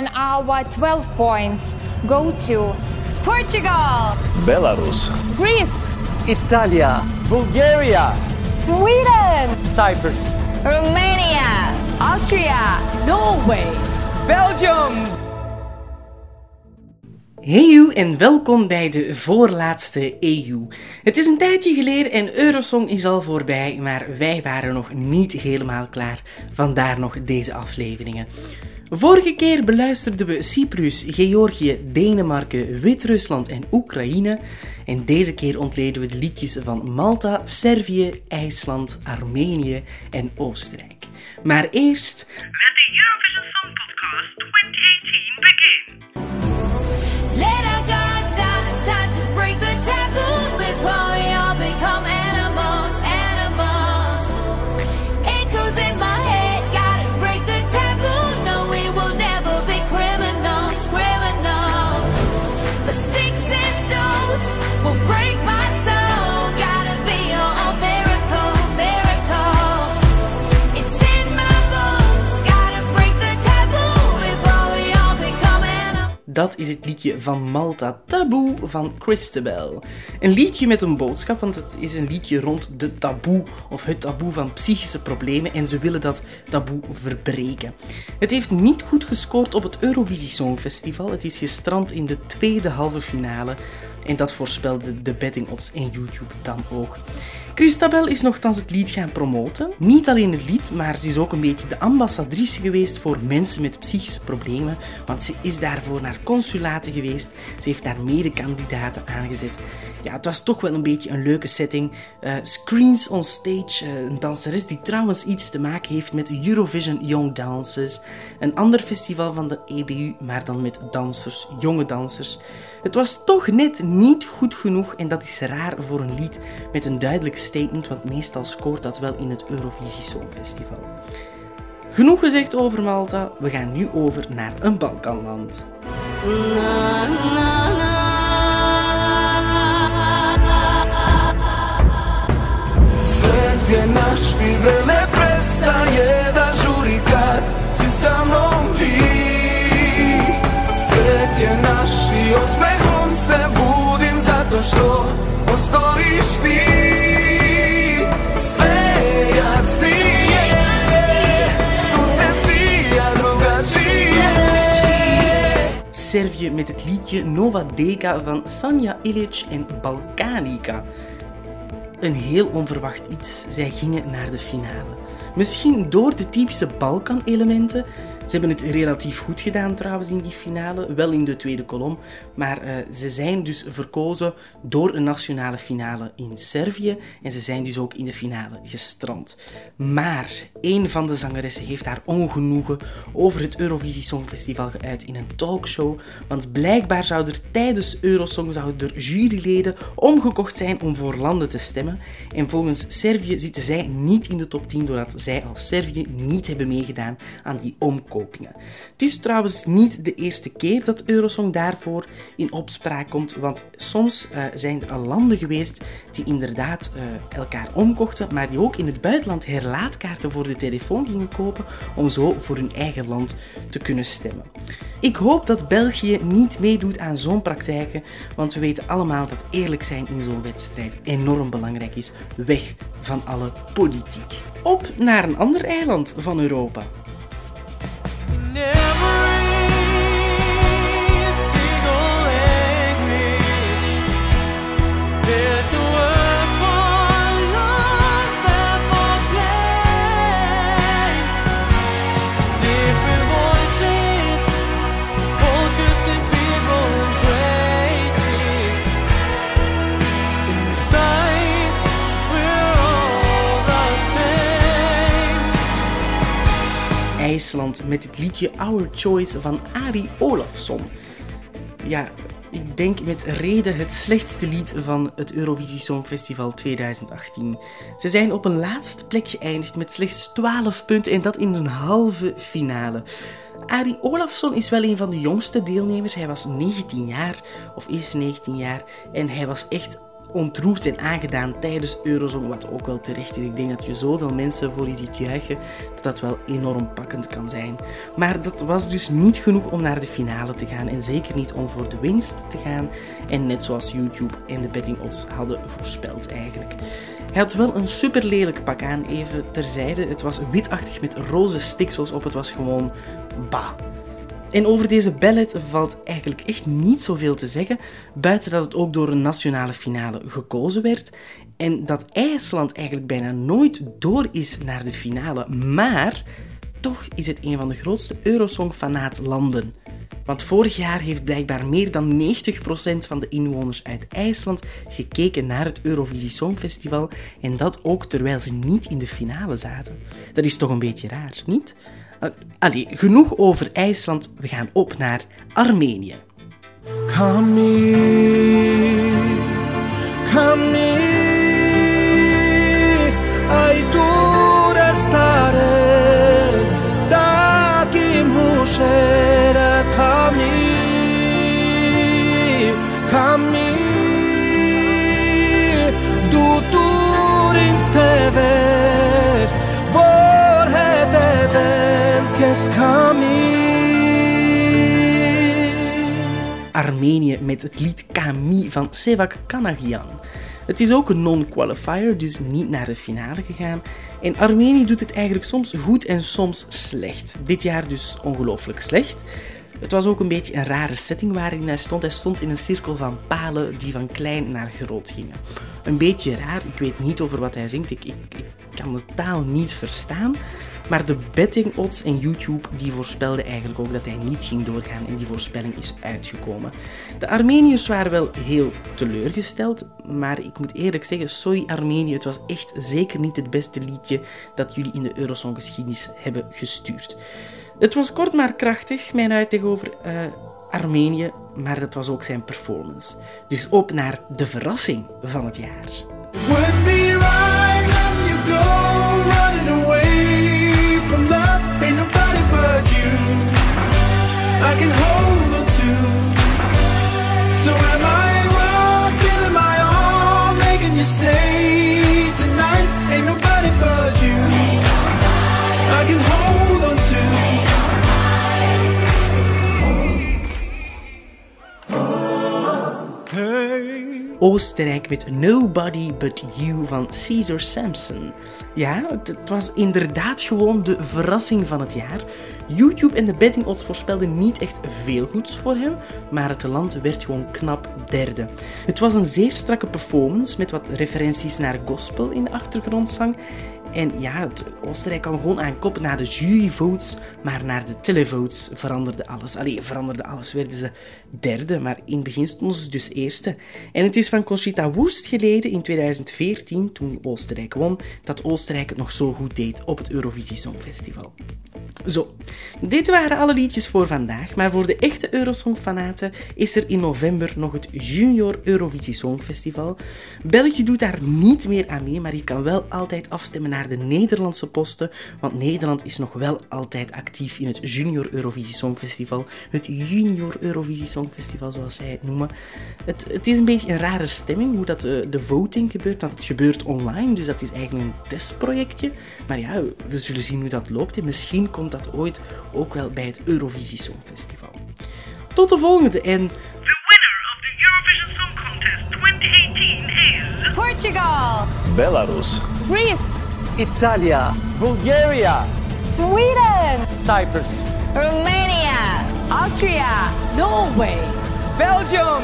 and our 12 points go to Portugal, Belarus, Greece, Italia, Bulgaria, Sweden, Cyprus, Romania, Austria, Norway, Belgium. Hey you en welkom bij de voorlaatste EU. Het is een tijdje geleden en Eurosong is al voorbij, maar wij waren nog niet helemaal klaar. Vandaar nog deze afleveringen. Vorige keer beluisterden we Cyprus, Georgië, Denemarken, Wit-Rusland en Oekraïne. En deze keer ontleden we de liedjes van Malta, Servië, IJsland, Armenië en Oostenrijk. Maar eerst. Dat is het liedje van Malta, Taboe van Christabel. Een liedje met een boodschap, want het is een liedje rond de taboe of het taboe van psychische problemen en ze willen dat taboe verbreken. Het heeft niet goed gescoord op het Eurovisie Songfestival. Het is gestrand in de tweede halve finale en dat voorspelde de betting odds en YouTube dan ook. Christabel is nogthans het lied gaan promoten. Niet alleen het lied, maar ze is ook een beetje de ambassadrice geweest voor mensen met psychische problemen. Want ze is daarvoor naar consulaten geweest. Ze heeft daar medekandidaten aangezet. Ja, het was toch wel een beetje een leuke setting. Eh, screens on stage, eh, een danseres die trouwens iets te maken heeft met Eurovision Young Dances. Een ander festival van de EBU, maar dan met dansers, jonge dansers. Het was toch net niet goed genoeg en dat is raar voor een lied met een duidelijk statement, want meestal scoort dat wel in het Eurovisie Songfestival. Genoeg gezegd over Malta, we gaan nu over naar een Balkanland. Svet se budim zato što Servië met het liedje Nova Deka van Sanja Ilic en Balkanica. Een heel onverwacht iets. Zij gingen naar de finale. Misschien door de typische Balkan-elementen. Ze hebben het relatief goed gedaan trouwens in die finale, wel in de tweede kolom. Maar eh, ze zijn dus verkozen door een nationale finale in Servië. En ze zijn dus ook in de finale gestrand. Maar een van de zangeressen heeft haar ongenoegen over het Eurovisie Songfestival geuit in een talkshow. Want blijkbaar zou er tijdens Eurosong er juryleden omgekocht zijn om voor landen te stemmen. En volgens Servië zitten zij niet in de top 10 doordat zij als Servië niet hebben meegedaan aan die Het is trouwens niet de eerste keer dat Eurosong daarvoor in opspraak komt, want soms eh, zijn er landen geweest die inderdaad eh, elkaar omkochten, maar die ook in het buitenland herlaatkaarten voor de telefoon gingen kopen om zo voor hun eigen land te kunnen stemmen. Ik hoop dat België niet meedoet aan zo'n praktijken, want we weten allemaal dat eerlijk zijn in zo'n wedstrijd enorm belangrijk is. Weg van alle politiek. Op naar een ander eiland van Europa. IJsland met het liedje Our Choice van Ari Olafsson. Ja, ik denk met reden het slechtste lied van het Eurovisie Songfestival 2018. Ze zijn op een laatste plek geëindigd met slechts 12 punten en dat in een halve finale. Ari Olafsson is wel een van de jongste deelnemers. Hij was 19 jaar, of is 19 jaar, en hij was echt ontroerd en aangedaan tijdens Eurozone, wat ook wel terecht is. Ik denk dat je zoveel mensen voor je ziet juichen, dat dat wel enorm pakkend kan zijn. Maar dat was dus niet genoeg om naar de finale te gaan en zeker niet om voor de winst te gaan. En net zoals YouTube en de betting odds hadden voorspeld eigenlijk. Hij had wel een super lelijk pak aan, even terzijde. Het was witachtig met roze stiksels op. Het was gewoon bah. En over deze ballet valt eigenlijk echt niet zoveel te zeggen, buiten dat het ook door een nationale finale gekozen werd en dat IJsland eigenlijk bijna nooit door is naar de finale. Maar toch is het een van de grootste Eurosong-fanaatlanden. Want vorig jaar heeft blijkbaar meer dan 90% van de inwoners uit IJsland gekeken naar het Eurovisie Songfestival en dat ook terwijl ze niet in de finale zaten. Dat is toch een beetje raar, niet? Uh, allee, genoeg over IJsland. We gaan op naar Armenië. Kami, ai tu Armenië met het lied Kami van Sevak Kanagian. Het is ook een non-qualifier, dus niet naar de finale gegaan. En Armenië doet het eigenlijk soms goed en soms slecht. Dit jaar dus ongelooflijk slecht. Het was ook een beetje een rare setting waarin hij stond. Hij stond in een cirkel van palen die van klein naar groot gingen. Een beetje raar, ik weet niet over wat hij zingt, ik, ik, ik kan de taal niet verstaan. Maar de betting odds en YouTube die voorspelden eigenlijk ook dat hij niet ging doorgaan en die voorspelling is uitgekomen. De Armeniërs waren wel heel teleurgesteld, maar ik moet eerlijk zeggen, sorry Armenië, het was echt zeker niet het beste liedje dat jullie in de Eurosonggeschiedenis hebben gestuurd. Het was kort maar krachtig, mijn uitleg over eh, Armenië, maar dat was ook zijn performance. Dus op naar de verrassing van het jaar. I can hold Oostenrijk met Nobody But You van Caesar Sampson. Ja, het, was inderdaad gewoon de verrassing van het jaar. YouTube en de betting odds voorspelden niet echt veel goeds voor hem, maar het land werd gewoon knap derde. Het was een zeer strakke performance met wat referenties naar gospel in de achtergrondzang. En ja, Oostenrijk kwam gewoon aan kop na de juryvotes, maar naar de televotes veranderde alles. Allee, veranderde alles, werden ze derde, maar in het begin stonden ze dus eerste. En het is van Conchita Wurst geleden in 2014, toen Oostenrijk won, dat Oostenrijk het nog zo goed deed op het Eurovisie Songfestival. Zo, dit waren alle liedjes voor vandaag, maar voor de echte Eurosong-fanaten is er in november nog het Junior Eurovisie Songfestival. België doet daar niet meer aan mee, maar je kan wel altijd afstemmen naar de Nederlandse posten, want Nederland is nog wel altijd actief in het Junior Eurovisie Songfestival, het Junior Eurovisie Songfestival zoals zij het noemen. Het, het is een beetje een rare stemming hoe dat de, de voting gebeurt, want het gebeurt online, dus dat is eigenlijk een testprojectje. Maar ja, we zullen zien hoe dat loopt en misschien komt dat ooit ook wel bij het Eurovisie Songfestival. Tot de volgende en The winner of the Eurovision Song Contest 2018 is. Portugal, Belarus. Greece, Italia. Bulgaria. Sweden, Cyprus. Romania, Austria, Norway, Belgium,